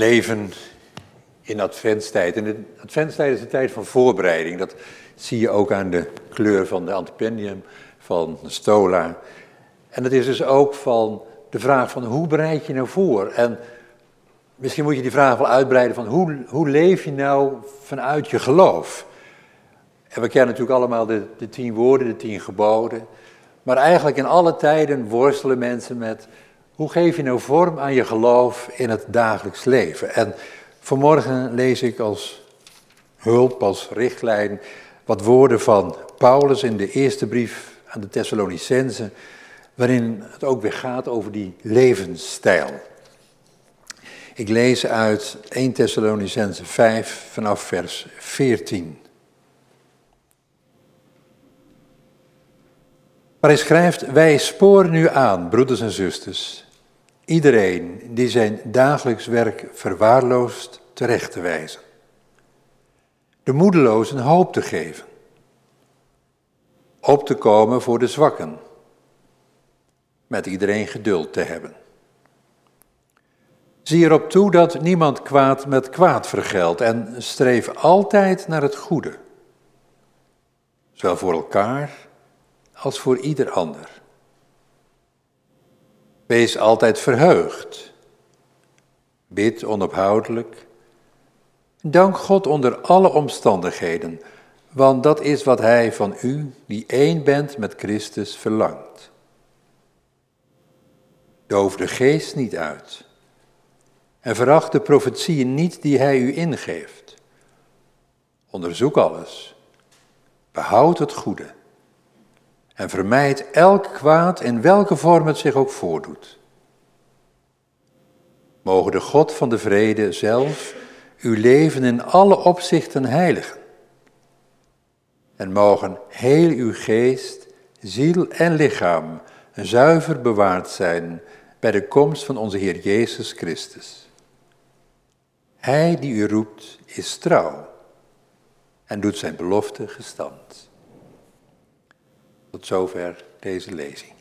Leven in adventstijd. En de adventstijd is een tijd van voorbereiding. Dat zie je ook aan de kleur van de antipendium, van de stola. En het is dus ook van de vraag van hoe bereid je nou voor? En misschien moet je die vraag wel uitbreiden van hoe, hoe leef je nou vanuit je geloof? En we kennen natuurlijk allemaal de, de tien woorden, de tien geboden. Maar eigenlijk in alle tijden worstelen mensen met hoe geef je nou vorm aan je geloof in het dagelijks leven? En vanmorgen lees ik als hulp, als richtlijn, wat woorden van Paulus in de eerste brief aan de Thessalonicenzen, waarin het ook weer gaat over die levensstijl. Ik lees uit 1 Thessalonicenzen 5 vanaf vers 14. Maar hij schrijft, wij sporen nu aan, broeders en zusters, iedereen die zijn dagelijks werk verwaarloost terecht te wijzen. De moedelozen hoop te geven. Op te komen voor de zwakken. Met iedereen geduld te hebben. Zie erop toe dat niemand kwaad met kwaad vergeldt en streef altijd naar het goede. Zowel voor elkaar als voor ieder ander. Wees altijd verheugd. Bid onophoudelijk. Dank God onder alle omstandigheden, want dat is wat Hij van u, die één bent met Christus, verlangt. Doof de geest niet uit en veracht de profetieën niet die Hij u ingeeft. Onderzoek alles, behoud het goede en vermijd elk kwaad in welke vorm het zich ook voordoet. Mogen de God van de vrede zelf uw leven in alle opzichten heiligen. En mogen heel uw geest, ziel en lichaam zuiver bewaard zijn bij de komst van onze Heer Jezus Christus. Hij die u roept is trouw en doet zijn belofte gestand. Tot zover deze lezing.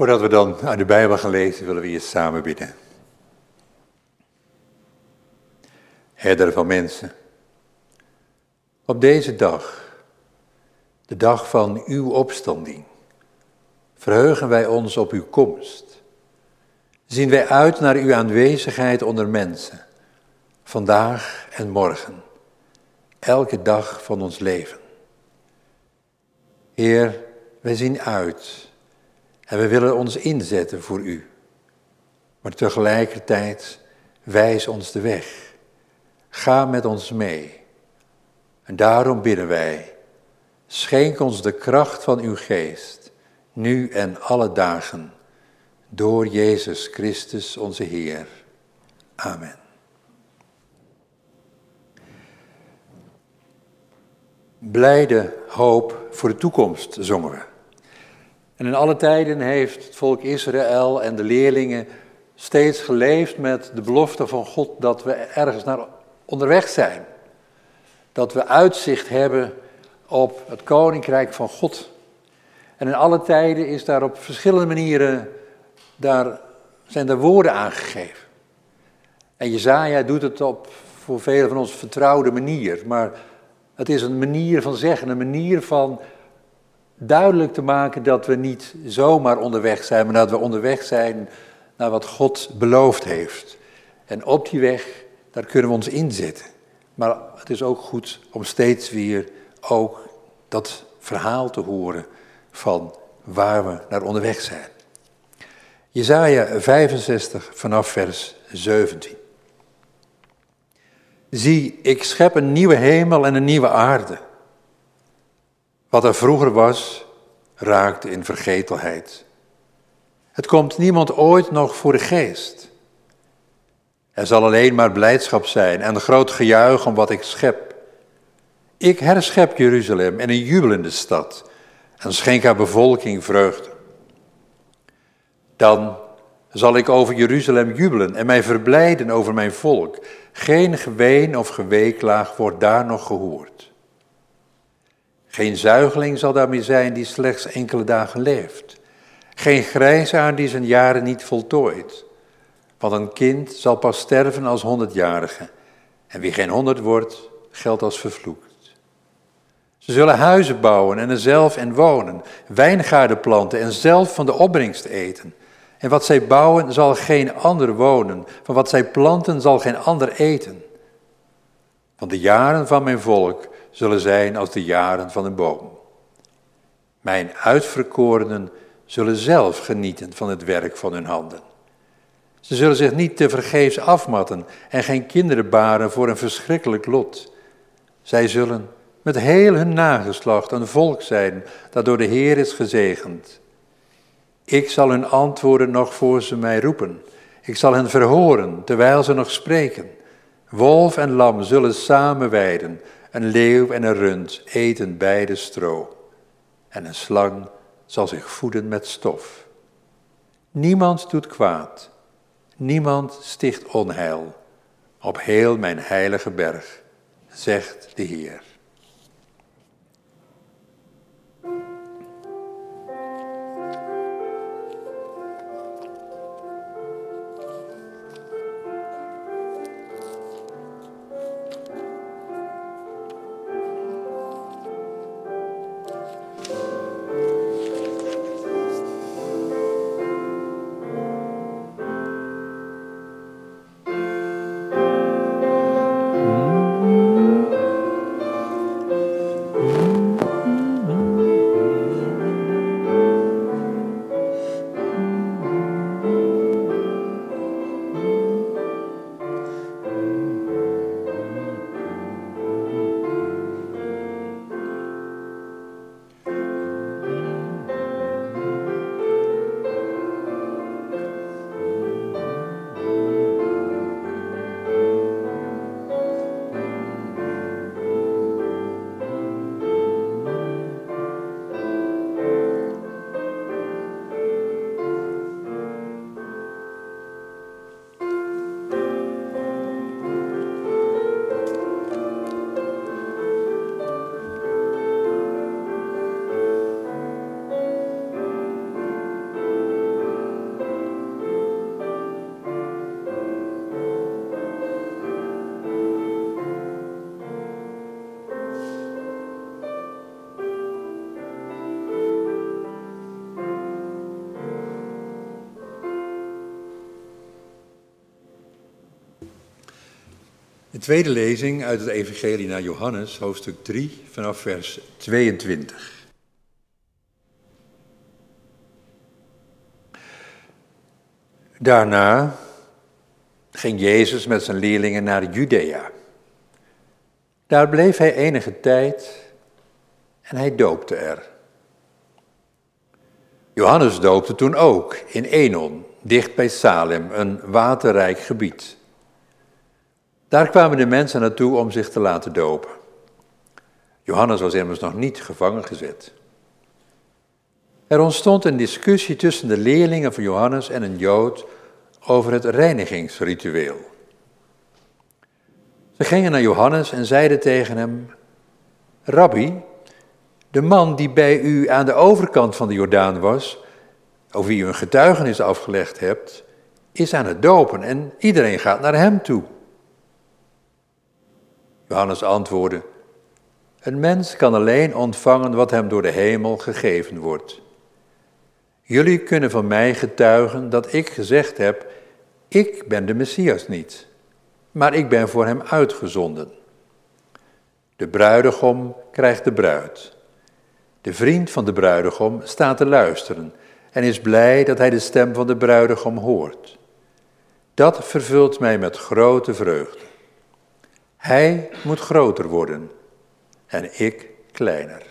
Voordat we dan uit de Bijbel gaan lezen, willen we hier samen bidden. Herder van mensen, op deze dag, de dag van uw opstanding, verheugen wij ons op uw komst. Zien wij uit naar uw aanwezigheid onder mensen, vandaag en morgen, elke dag van ons leven. Heer, wij zien uit en we willen ons inzetten voor u. Maar tegelijkertijd wijs ons de weg. Ga met ons mee. En daarom bidden wij, schenk ons de kracht van uw geest, nu en alle dagen, door Jezus Christus onze Heer. Amen. Blijde hoop voor de toekomst zongen we. En in alle tijden heeft het volk Israël en de leerlingen steeds geleefd met de belofte van God dat we ergens naar onderweg zijn. Dat we uitzicht hebben op het koninkrijk van God. En in alle tijden is daar op verschillende manieren, daar zijn er woorden aangegeven. En Jezaja doet het op voor velen van ons vertrouwde manier. Maar het is een manier van zeggen, een manier van duidelijk te maken dat we niet zomaar onderweg zijn, maar dat we onderweg zijn naar wat God beloofd heeft. En op die weg, daar kunnen we ons inzetten. Maar het is ook goed om steeds weer ook dat verhaal te horen van waar we naar onderweg zijn. Jezaja 65 vanaf vers 17. Zie, ik schep een nieuwe hemel en een nieuwe aarde. Wat er vroeger was, raakte in vergetelheid. Het komt niemand ooit nog voor de geest. Er zal alleen maar blijdschap zijn en groot gejuich om wat ik schep. Ik herschep Jeruzalem en een jubelende stad en schenk haar bevolking vreugde. Dan zal ik over Jeruzalem jubelen en mij verblijden over mijn volk. Geen geween of geweeklaag wordt daar nog gehoord. Geen zuigeling zal daar meer zijn die slechts enkele dagen leeft. Geen grijsaar die zijn jaren niet voltooit. Want een kind zal pas sterven als honderdjarige. En wie geen honderd wordt, geldt als vervloekt. Ze zullen huizen bouwen en er zelf in wonen, wijngaarden planten en zelf van de opbrengst eten. En wat zij bouwen zal geen ander wonen, van wat zij planten zal geen ander eten. Van de jaren van mijn volk zullen zijn als de jaren van een boom. Mijn uitverkorenen zullen zelf genieten van het werk van hun handen. Ze zullen zich niet te vergeefs afmatten en geen kinderen baren voor een verschrikkelijk lot. Zij zullen met heel hun nageslacht een volk zijn dat door de Heer is gezegend. Ik zal hun antwoorden nog voor ze mij roepen. Ik zal hen verhoren terwijl ze nog spreken. Wolf en lam zullen samen weiden. Een leeuw en een rund eten beide stro. En een slang zal zich voeden met stof. Niemand doet kwaad. Niemand sticht onheil. Op heel mijn heilige berg, zegt de Heer. Tweede lezing uit het Evangelie naar Johannes, hoofdstuk 3, vanaf vers 22. Daarna ging Jezus met zijn leerlingen naar Judea. Daar bleef hij enige tijd en hij doopte er. Johannes doopte toen ook in Enon, dicht bij Salem, een waterrijk gebied. Daar kwamen de mensen naartoe om zich te laten dopen. Johannes was immers nog niet gevangen gezet. Er ontstond een discussie tussen de leerlingen van Johannes en een Jood over het reinigingsritueel. Ze gingen naar Johannes en zeiden tegen hem: Rabbi, de man die bij u aan de overkant van de Jordaan was, over wie u een getuigenis afgelegd hebt, is aan het dopen en iedereen gaat naar hem toe. Johannes antwoordde: Een mens kan alleen ontvangen wat hem door de hemel gegeven wordt. Jullie kunnen van mij getuigen dat ik gezegd heb: Ik ben de Messias niet, maar ik ben voor hem uitgezonden. De bruidegom krijgt de bruid. De vriend van de bruidegom staat te luisteren en is blij dat hij de stem van de bruidegom hoort. Dat vervult mij met grote vreugde. Hij moet groter worden en ik kleiner.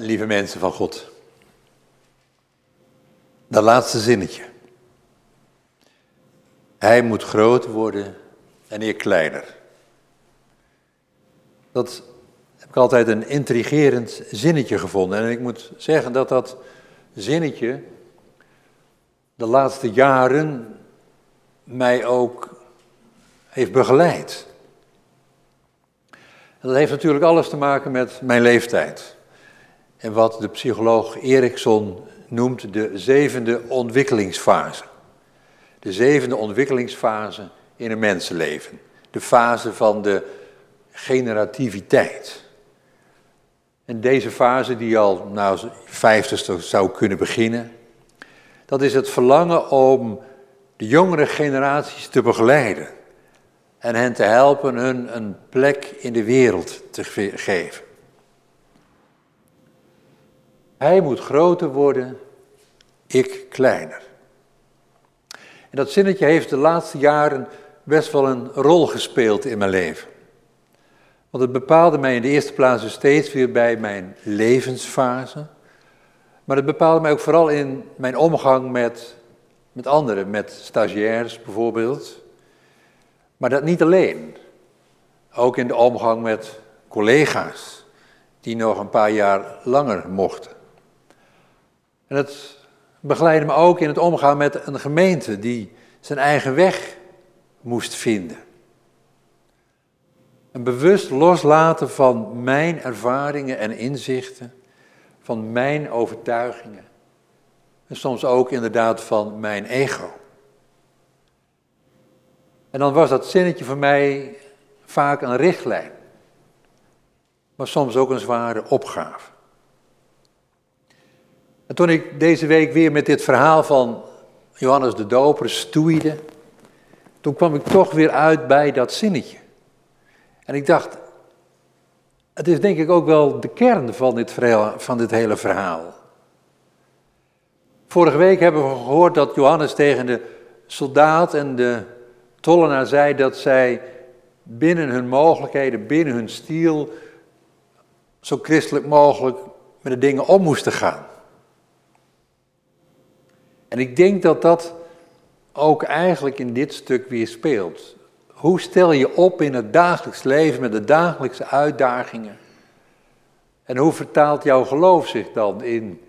Lieve mensen van God. Dat laatste zinnetje. Hij moet groter worden en ik kleiner. Dat heb ik altijd een intrigerend zinnetje gevonden. En ik moet zeggen dat dat zinnetje de laatste jaren mij ook heeft begeleid. Dat heeft natuurlijk alles te maken met mijn leeftijd en wat de psycholoog Erikson noemt de zevende ontwikkelingsfase. De zevende ontwikkelingsfase in een mensenleven. De fase van de generativiteit. En deze fase die al na nou, vijftigste zou kunnen beginnen, dat is het verlangen om de jongere generaties te begeleiden en hen te helpen hun een plek in de wereld te geven. Hij moet groter worden, ik kleiner. En dat zinnetje heeft de laatste jaren best wel een rol gespeeld in mijn leven. Want het bepaalde mij in de eerste plaats dus steeds weer bij mijn levensfase. Maar het bepaalde mij ook vooral in mijn omgang met, met anderen, met stagiairs bijvoorbeeld. Maar dat niet alleen. Ook in de omgang met collega's, die nog een paar jaar langer mochten. En het begeleidde me ook in het omgaan met een gemeente die zijn eigen weg moest vinden. Een bewust loslaten van mijn ervaringen en inzichten, van mijn overtuigingen. En soms ook inderdaad van mijn ego. En dan was dat zinnetje voor mij vaak een richtlijn, maar soms ook een zware opgave. En toen ik deze week weer met dit verhaal van Johannes de Doper stoeide, toen kwam ik toch weer uit bij dat zinnetje. En ik dacht, het is denk ik ook wel de kern van dit, van dit hele verhaal. Vorige week hebben we gehoord dat Johannes tegen de soldaat en de tollenaar zei dat zij binnen hun mogelijkheden, binnen hun stiel, zo christelijk mogelijk met de dingen om moesten gaan. En ik denk dat dat ook eigenlijk in dit stuk weer speelt. Hoe stel je op in het dagelijks leven met de dagelijkse uitdagingen? En hoe vertaalt jouw geloof zich dan in,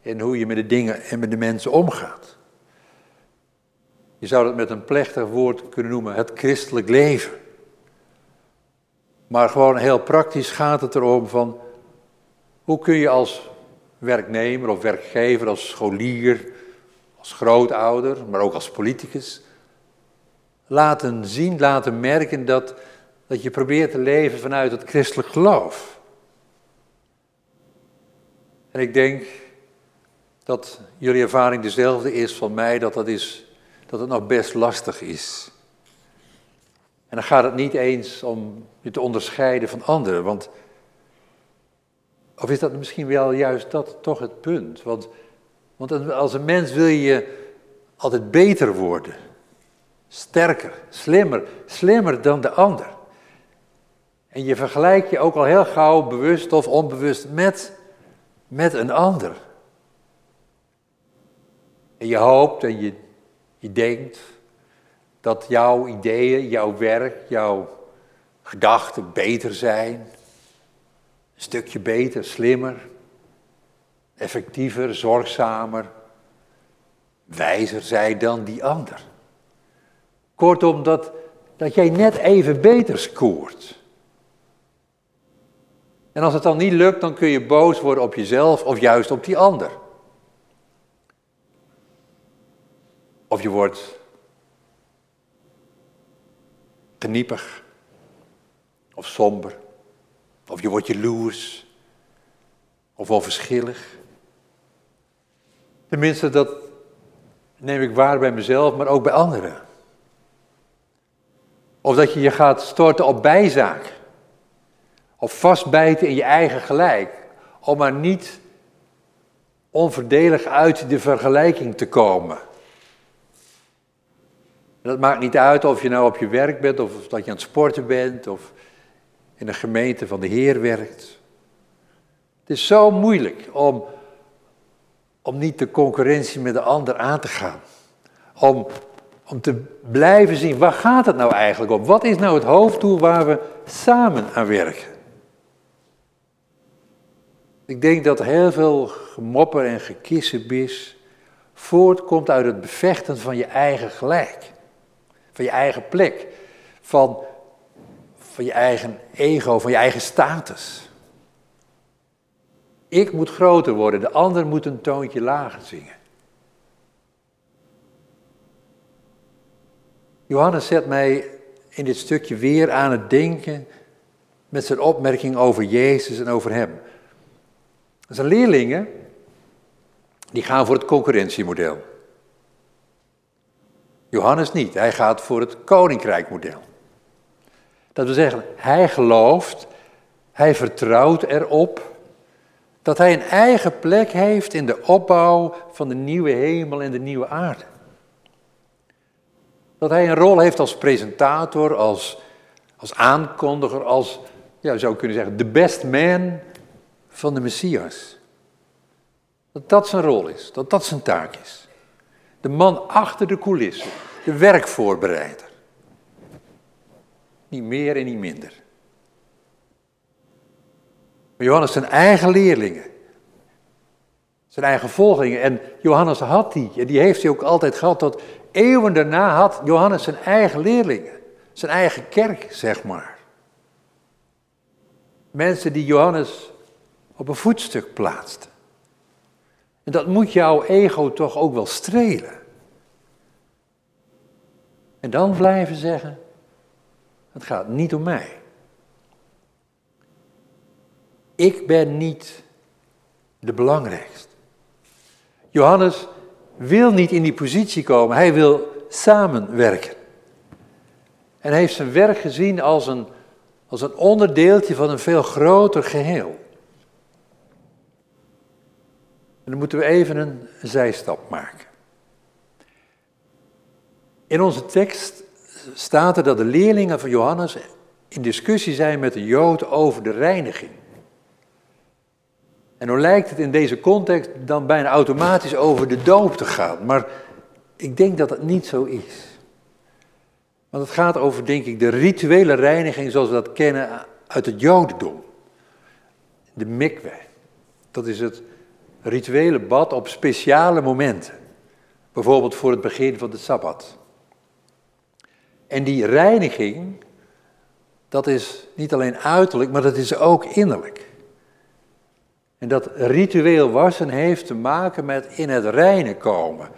in hoe je met de dingen en met de mensen omgaat? Je zou dat met een plechtig woord kunnen noemen, het christelijk leven. Maar gewoon heel praktisch gaat het erom van, hoe kun je als werknemer of werkgever, als scholier, als grootouder, maar ook als politicus, laten zien, laten merken dat, dat je probeert te leven vanuit het christelijk geloof. En ik denk dat jullie ervaring dezelfde is van mij, dat, dat, is, dat het nog best lastig is. En dan gaat het niet eens om je te onderscheiden van anderen, want, of is dat misschien wel juist dat toch het punt? Want, want als een mens wil je altijd beter worden. Sterker, slimmer, slimmer dan de ander. En je vergelijkt je ook al heel gauw, bewust of onbewust, met, met een ander. En je hoopt en je, je denkt dat jouw ideeën, jouw werk, jouw gedachten beter zijn. Een stukje beter, slimmer, effectiever, zorgzamer, wijzer zijn dan die ander. Kortom, dat, dat jij net even beter scoort. En als het dan niet lukt, dan kun je boos worden op jezelf of juist op die ander. Of je wordt geniepig of somber. Of je wordt jaloers of onverschillig. Tenminste, dat neem ik waar bij mezelf, maar ook bij anderen. Of dat je je gaat storten op bijzaak. Of vastbijten in je eigen gelijk. Om maar niet onverdelig uit de vergelijking te komen. dat maakt niet uit of je nou op je werk bent, of dat je aan het sporten bent, of in een gemeente van de Heer werkt. Het is zo moeilijk om, om niet de concurrentie met de ander aan te gaan. Om om te blijven zien, waar gaat het nou eigenlijk om? Wat is nou het hoofddoel waar we samen aan werken? Ik denk dat heel veel gemopper en gekissenbis voortkomt uit het bevechten van je eigen gelijk. Van je eigen plek. Van, van je eigen ego, van je eigen status. Ik moet groter worden, de ander moet een toontje lager zingen. Johannes zet mij in dit stukje weer aan het denken met zijn opmerking over Jezus en over hem. Zijn leerlingen, die gaan voor het concurrentiemodel. Johannes niet, hij gaat voor het koninkrijkmodel. Dat wil zeggen, hij gelooft, hij vertrouwt erop dat hij een eigen plek heeft in de opbouw van de nieuwe hemel en de nieuwe aarde. Dat hij een rol heeft als presentator, als, als aankondiger, als, ja, zou kunnen zeggen, de best man van de Messias. Dat dat zijn rol is, dat dat zijn taak is. De man achter de coulissen, de werkvoorbereider. Niet meer en niet minder. Maar Johannes zijn eigen leerlingen, Zijn eigen volgelingen. En Johannes had die. En die heeft hij ook altijd gehad. Tot eeuwen daarna had Johannes zijn eigen leerlingen. Zijn eigen kerk, zeg maar. Mensen die Johannes op een voetstuk plaatsten. En dat moet jouw ego toch ook wel strelen. En dan blijven zeggen, het gaat niet om mij. Ik ben niet de belangrijkste. Johannes wil niet in die positie komen, hij wil samenwerken. En hij heeft zijn werk gezien als een, als een onderdeeltje van een veel groter geheel. En dan moeten we even een zijstap maken. In onze tekst staat er dat de leerlingen van Johannes in discussie zijn met de Jood over de reiniging. En dan lijkt het in deze context dan bijna automatisch over de doop te gaan. Maar ik denk dat het niet zo is. Want het gaat over, denk ik, de rituele reiniging zoals we dat kennen uit het Jodendom. De mikwe. Dat is het rituele bad op speciale momenten. Bijvoorbeeld voor het begin van de Sabbat. En die reiniging, dat is niet alleen uiterlijk, maar dat is ook innerlijk. En dat ritueel wassen heeft te maken met in het reine komen.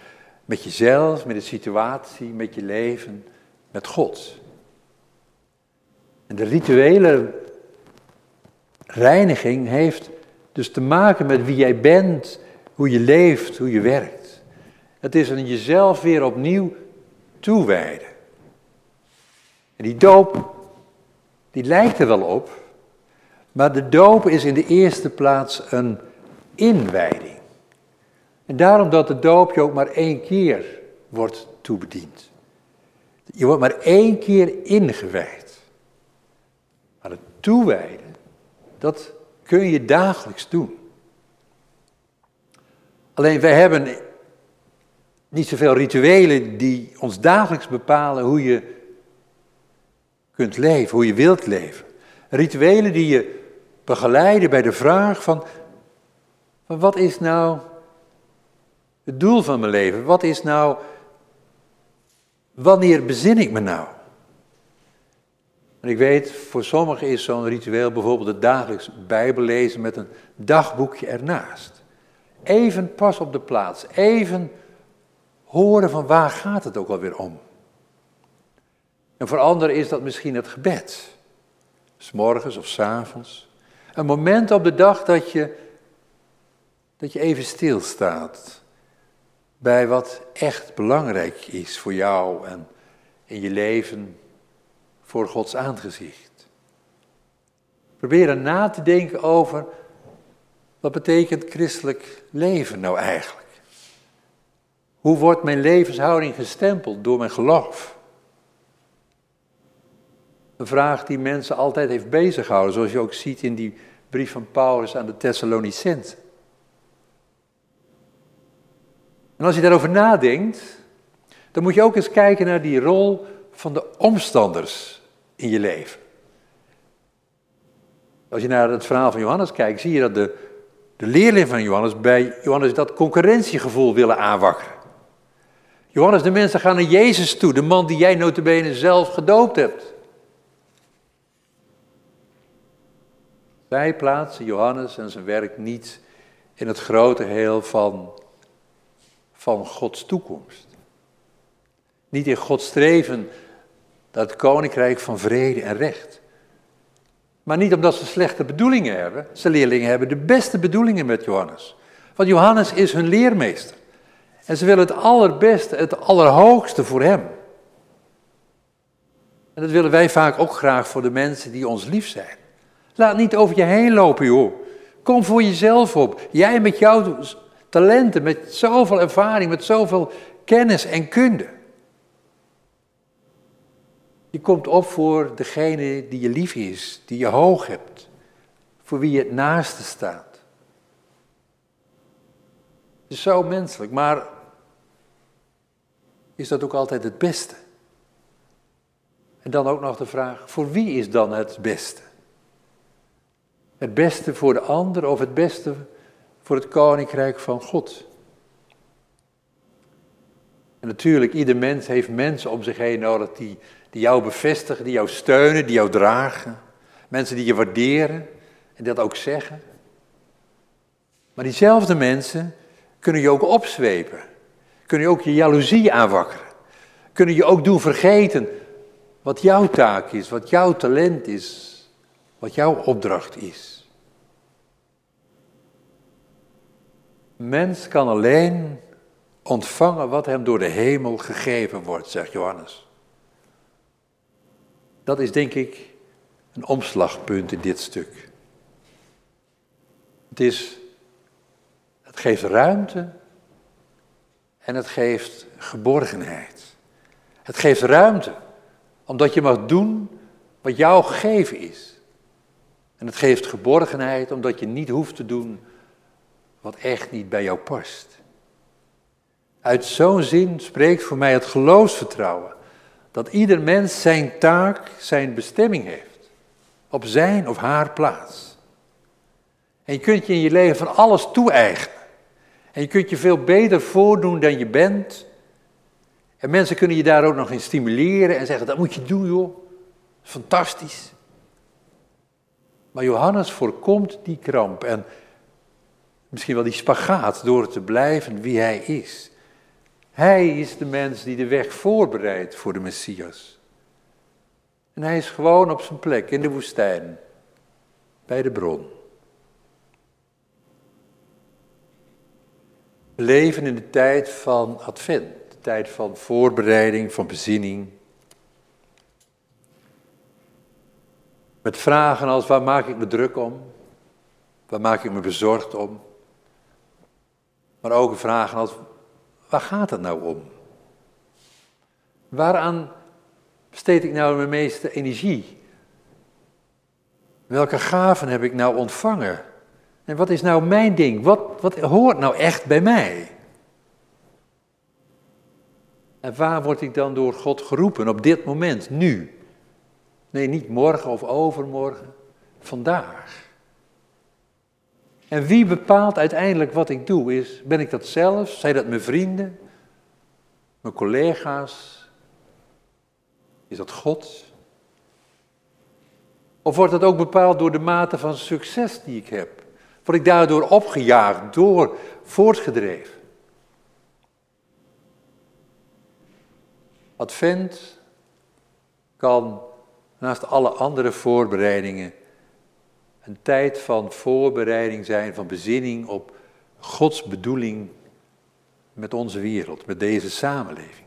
Met jezelf, met de situatie, met je leven, met God. En de rituele reiniging heeft dus te maken met wie jij bent, hoe je leeft, hoe je werkt. Het is een jezelf weer opnieuw toewijden. En die doop, die lijkt er wel op, maar de doop is in de eerste plaats een inwijding. En daarom dat de doop je ook maar één keer wordt toebediend. Je wordt maar één keer ingewijd. Maar het toewijden, dat kun je dagelijks doen. Alleen wij hebben niet zoveel rituelen die ons dagelijks bepalen hoe je kunt leven, hoe je wilt leven. Rituelen die je begeleiden bij de vraag van, wat is nou het doel van mijn leven? Wat is nou, wanneer bezin ik me nou? En ik weet, voor sommigen is zo'n ritueel bijvoorbeeld het dagelijks bijbellezen met een dagboekje ernaast. Even pas op de plaats, even horen van waar gaat het ook alweer om. En voor anderen is dat misschien het gebed. S morgens of s avonds. Een moment op de dag dat je, dat je even stilstaat bij wat echt belangrijk is voor jou en in je leven voor Gods aangezicht. Proberen na te denken over wat betekent christelijk leven nou eigenlijk? Hoe wordt mijn levenshouding gestempeld door mijn geloof? Een vraag die mensen altijd heeft bezighouden, zoals je ook ziet in die brief van Paulus aan de Thessalonicenzen. En als je daarover nadenkt, dan moet je ook eens kijken naar die rol van de omstanders in je leven. Als je naar het verhaal van Johannes kijkt, zie je dat de, de leerlingen van Johannes bij Johannes dat concurrentiegevoel willen aanwakkeren. Johannes, de mensen gaan naar Jezus toe, de man die jij notabene zelf gedoopt hebt. Wij plaatsen Johannes en zijn werk niet in het grote heel van, van Gods toekomst. Niet in Gods streven naar het koninkrijk van vrede en recht. Maar niet omdat ze slechte bedoelingen hebben. Zijn leerlingen hebben de beste bedoelingen met Johannes. Want Johannes is hun leermeester. En ze willen het allerbeste, het allerhoogste voor hem. En dat willen wij vaak ook graag voor de mensen die ons lief zijn. Laat niet over je heen lopen, joh. Kom voor jezelf op. Jij met jouw talenten, met zoveel ervaring, met zoveel kennis en kunde. Je komt op voor degene die je lief is, die je hoog hebt, voor wie je het naaste staat. Het is zo menselijk, maar is dat ook altijd het beste? En dan ook nog de vraag, voor wie is dan het beste? Het beste voor de ander of het beste voor het koninkrijk van God. En natuurlijk, ieder mens heeft mensen om zich heen nodig die, die jou bevestigen, die jou steunen, die jou dragen. Mensen die je waarderen en dat ook zeggen. Maar diezelfde mensen kunnen je ook opzwepen. Kunnen je ook je jaloezie aanwakkeren. Kunnen je ook doen vergeten wat jouw taak is, wat jouw talent is, wat jouw opdracht is. Mens kan alleen ontvangen wat hem door de hemel gegeven wordt, zegt Johannes. Dat is denk ik een omslagpunt in dit stuk. Het, is, het geeft ruimte en het geeft geborgenheid. Het geeft ruimte omdat je mag doen wat jou gegeven is. En het geeft geborgenheid omdat je niet hoeft te doen wat echt niet bij jou past. Uit zo'n zin spreekt voor mij het geloofsvertrouwen dat ieder mens zijn taak, zijn bestemming heeft, op zijn of haar plaats. En je kunt je in je leven van alles toe-eigenen. En je kunt je veel beter voordoen dan je bent. En mensen kunnen je daar ook nog in stimuleren en zeggen, dat moet je doen joh, fantastisch. Maar Johannes voorkomt die kramp en misschien wel die spagaat door te blijven wie hij is. Hij is de mens die de weg voorbereidt voor de Messias. En hij is gewoon op zijn plek in de woestijn, bij de bron. We leven in de tijd van Advent, de tijd van voorbereiding, van bezinning. Met vragen als waar maak ik me druk om? Waar maak ik me bezorgd om? Maar ook vragen als waar gaat het nou om? Waaraan besteed ik nou mijn meeste energie? Welke gaven heb ik nou ontvangen? En wat is nou mijn ding? Wat, wat hoort nou echt bij mij? En waar word ik dan door God geroepen op dit moment, nu? Nee, niet morgen of overmorgen, vandaag. En wie bepaalt uiteindelijk wat ik doe? Is, ben ik dat zelf? Zijn dat mijn vrienden? Mijn collega's? Is dat God? Of wordt dat ook bepaald door de mate van succes die ik heb? Word ik daardoor opgejaagd, door, voortgedreven? Advent kan naast alle andere voorbereidingen een tijd van voorbereiding zijn, van bezinning op Gods bedoeling met onze wereld, met deze samenleving.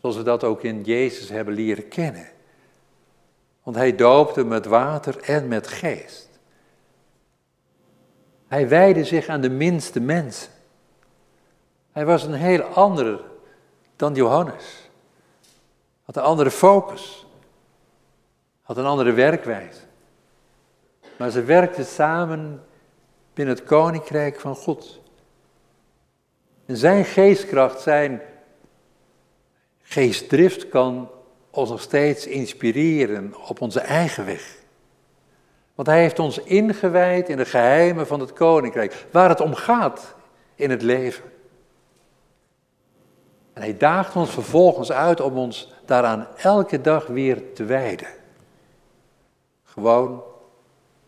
Zoals we dat ook in Jezus hebben leren kennen. Want hij doopte met water en met geest. Hij wijde zich aan de minste mensen. Hij was een heel ander dan Johannes. Had een andere focus. Had een andere werkwijze. Maar ze werkten samen binnen het koninkrijk van God. En zijn geestkracht, zijn geestdrift kan ons nog steeds inspireren op onze eigen weg. Want hij heeft ons ingewijd in de geheimen van het koninkrijk, waar het om gaat in het leven. En hij daagt ons vervolgens uit om ons daaraan elke dag weer te wijden. Gewoon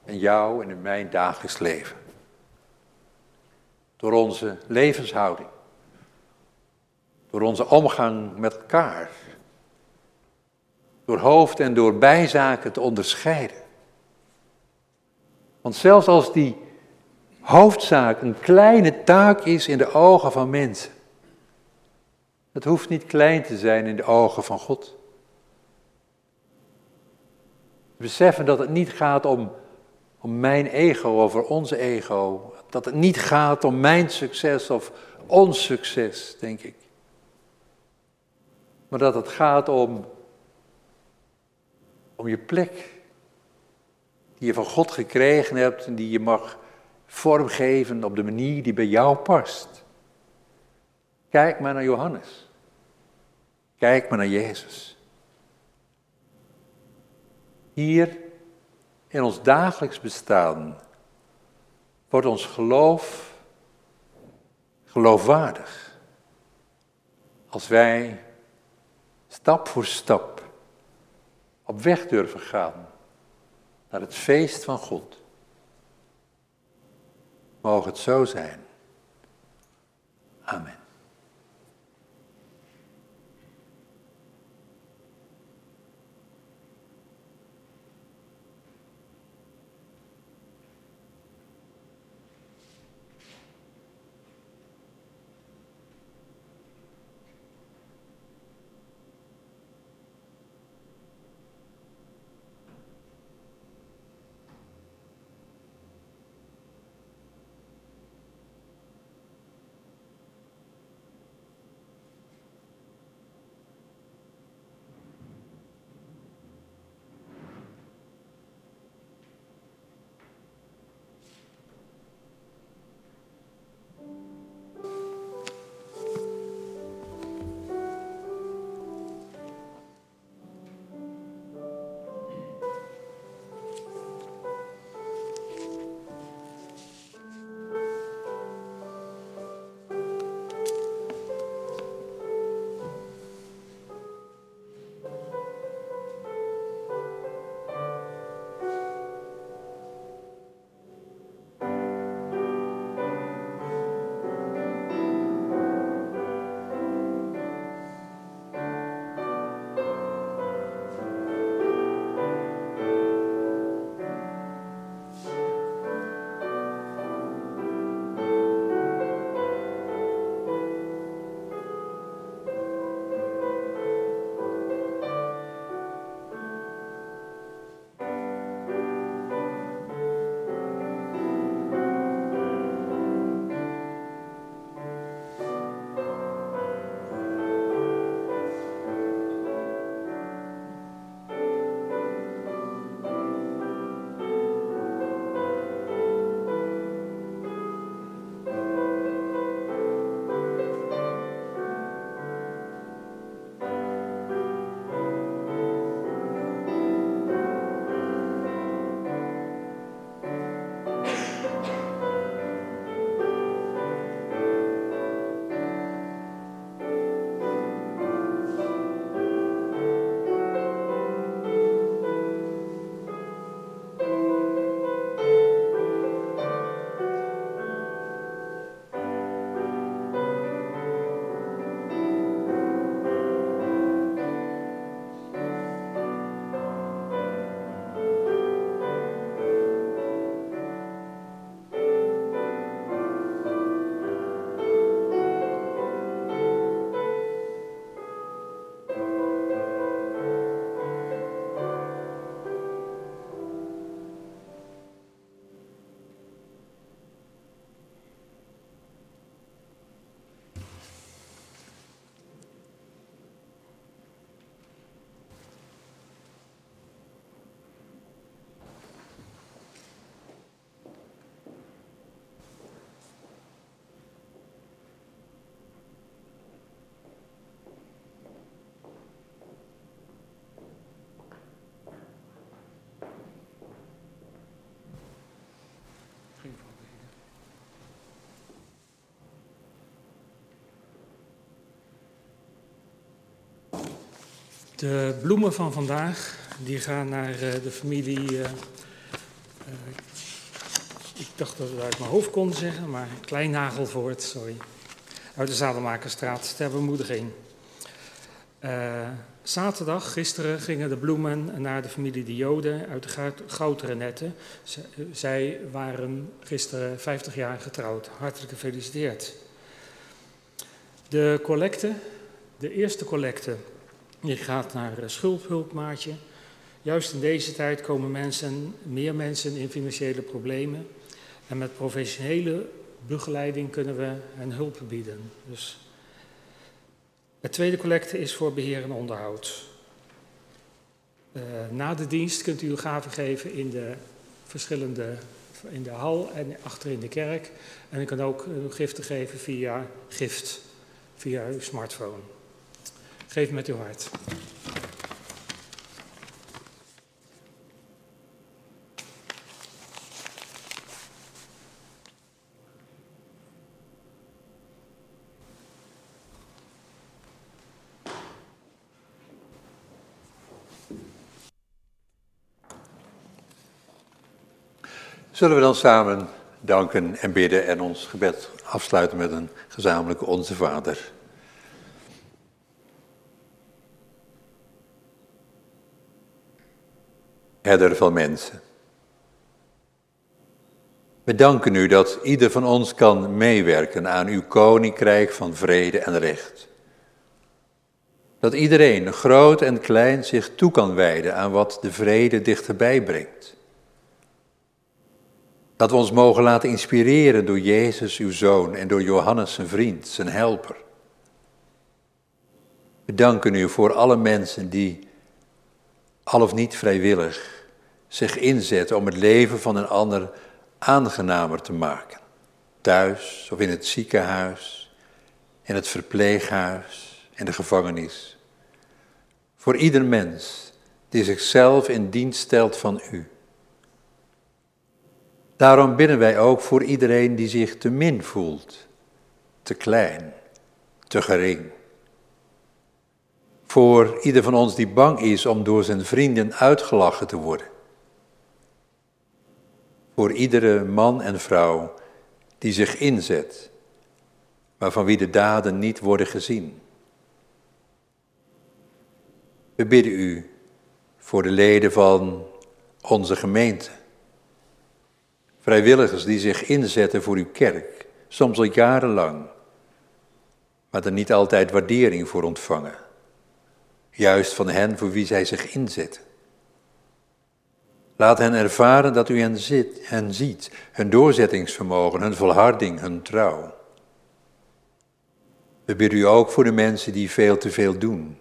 in jou en in mijn dagelijks leven. Door onze levenshouding. Door onze omgang met elkaar. Door hoofd- en door bijzaken te onderscheiden. Want zelfs als die hoofdzaak een kleine taak is in de ogen van mensen, het hoeft niet klein te zijn in de ogen van God. Beseffen dat het niet gaat om, om mijn ego over onze ego. Dat het niet gaat om mijn succes of ons succes, denk ik. Maar dat het gaat om, om je plek die je van God gekregen hebt en die je mag vormgeven op de manier die bij jou past. Kijk maar naar Johannes. Kijk maar naar Jezus. Hier in ons dagelijks bestaan wordt ons geloof geloofwaardig. Als wij stap voor stap op weg durven gaan naar het feest van God. Mogen het zo zijn. Amen. De bloemen van vandaag die gaan naar eh, de familie. Uh, uh, ik dacht dat we het uit mijn hoofd konden zeggen, maar Kleinnagelvoort, sorry. Uit de Zadelmakerstraat ter bemoediging. zaterdag, gisteren, gingen de bloemen naar de familie de Joden uit de Gouderen Netten. zij waren gisteren 50 jaar getrouwd. Hartelijk gefeliciteerd. De collecte, de eerste collecte je gaat naar schuldhulpmaatje. Juist in deze tijd komen mensen, meer mensen in financiële problemen. En met professionele begeleiding kunnen we hen hulp bieden. Dus het tweede collecte is voor beheer en onderhoud. Uh, na de dienst kunt u uw gaven geven in de verschillende, in de hal en achter in de kerk. En u kan ook uw giften geven via gift, via uw smartphone. Geef met uw hart. Zullen we dan samen danken en bidden en ons gebed afsluiten met een gezamenlijke Onze Vader. Herder van mensen. We danken u dat ieder van ons kan meewerken aan uw koninkrijk van vrede en recht. Dat iedereen, groot en klein, zich toe kan wijden aan wat de vrede dichterbij brengt. Dat we ons mogen laten inspireren door Jezus, uw zoon, en door Johannes, zijn vriend, zijn helper. We danken u voor alle mensen die, al of niet vrijwillig, zich inzetten om het leven van een ander aangenamer te maken. Thuis of in het ziekenhuis, in het verpleeghuis, in de gevangenis. Voor ieder mens die zichzelf in dienst stelt van u. Daarom bidden wij ook voor iedereen die zich te min voelt, te klein, te gering. Voor ieder van ons die bang is om door zijn vrienden uitgelachen te worden. Voor iedere man en vrouw die zich inzet, maar van wie de daden niet worden gezien. We bidden u voor de leden van onze gemeente Vrijwilligers die zich inzetten voor uw kerk, soms al jarenlang, maar er niet altijd waardering voor ontvangen. Juist van hen voor wie zij zich inzetten. Laat hen ervaren dat u hen, zit, hen ziet, hun doorzettingsvermogen, hun volharding, hun trouw. We bidden u ook voor de mensen die veel te veel doen,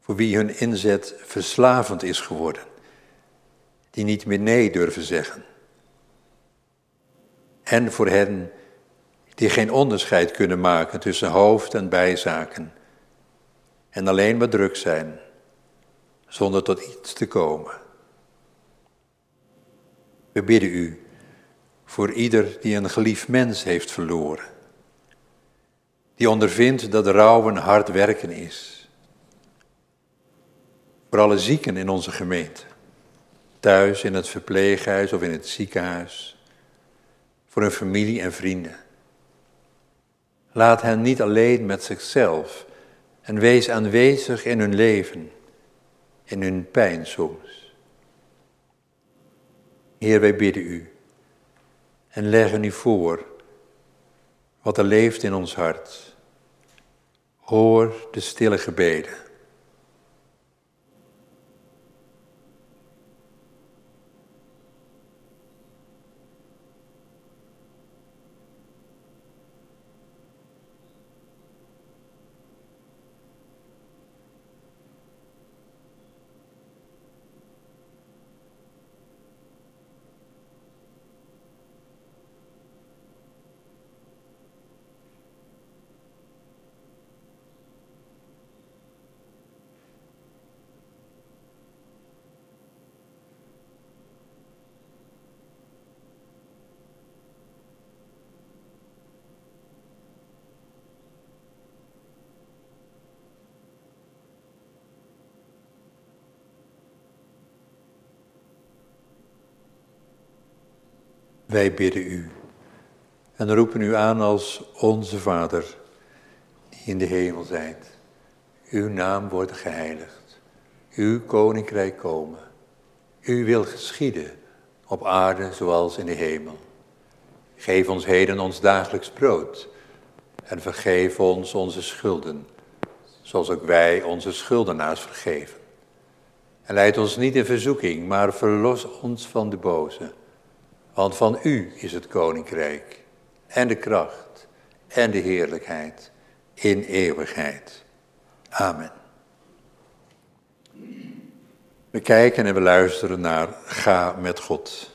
voor wie hun inzet verslavend is geworden, die niet meer nee durven zeggen en voor hen die geen onderscheid kunnen maken tussen hoofd- en bijzaken en alleen maar druk zijn, zonder tot iets te komen. We bidden u voor ieder die een geliefd mens heeft verloren, die ondervindt dat rouwen hard werken is. Voor alle zieken in onze gemeente, thuis in het verpleeghuis of in het ziekenhuis voor hun familie en vrienden. Laat hen niet alleen met zichzelf en wees aanwezig in hun leven, in hun pijn soms. Heer, wij bidden u en leggen u voor wat er leeft in ons hart. Hoor de stille gebeden. Wij bidden u en roepen u aan als onze Vader, die in de hemel zijt. Uw naam wordt geheiligd, uw koninkrijk komen. U wil geschieden op aarde zoals in de hemel. Geef ons heden ons dagelijks brood en vergeef ons onze schulden, zoals ook wij onze schuldenaars vergeven. En leid ons niet in verzoeking, maar verlos ons van de boze. Want van u is het koninkrijk en de kracht en de heerlijkheid in eeuwigheid. Amen. We kijken en we luisteren naar Ga met God.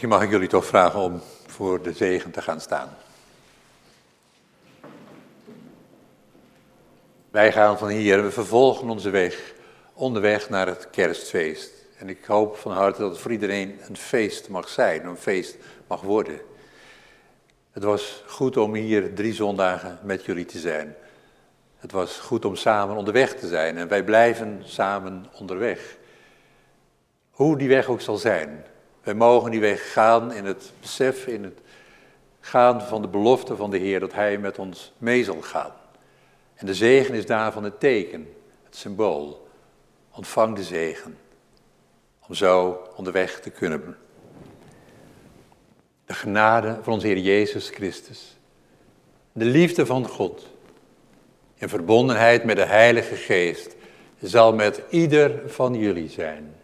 Misschien mag ik jullie toch vragen om voor de zegen te gaan staan. Wij gaan van hier en we vervolgen onze weg onderweg naar het kerstfeest. En ik hoop van harte dat het voor iedereen een feest mag zijn, een feest mag worden. Het was goed om hier drie zondagen met jullie te zijn. Het was goed om samen onderweg te zijn en wij blijven samen onderweg. Hoe die weg ook zal zijn. Wij mogen die weg gaan in het besef, in het gaan van de belofte van de Heer dat Hij met ons mee zal gaan. En de zegen is daarvan het teken, het symbool. Ontvang de zegen. Om zo onderweg te kunnen. De genade van onze Heer Jezus Christus. De liefde van God. In verbondenheid met de Heilige Geest zal met ieder van jullie zijn.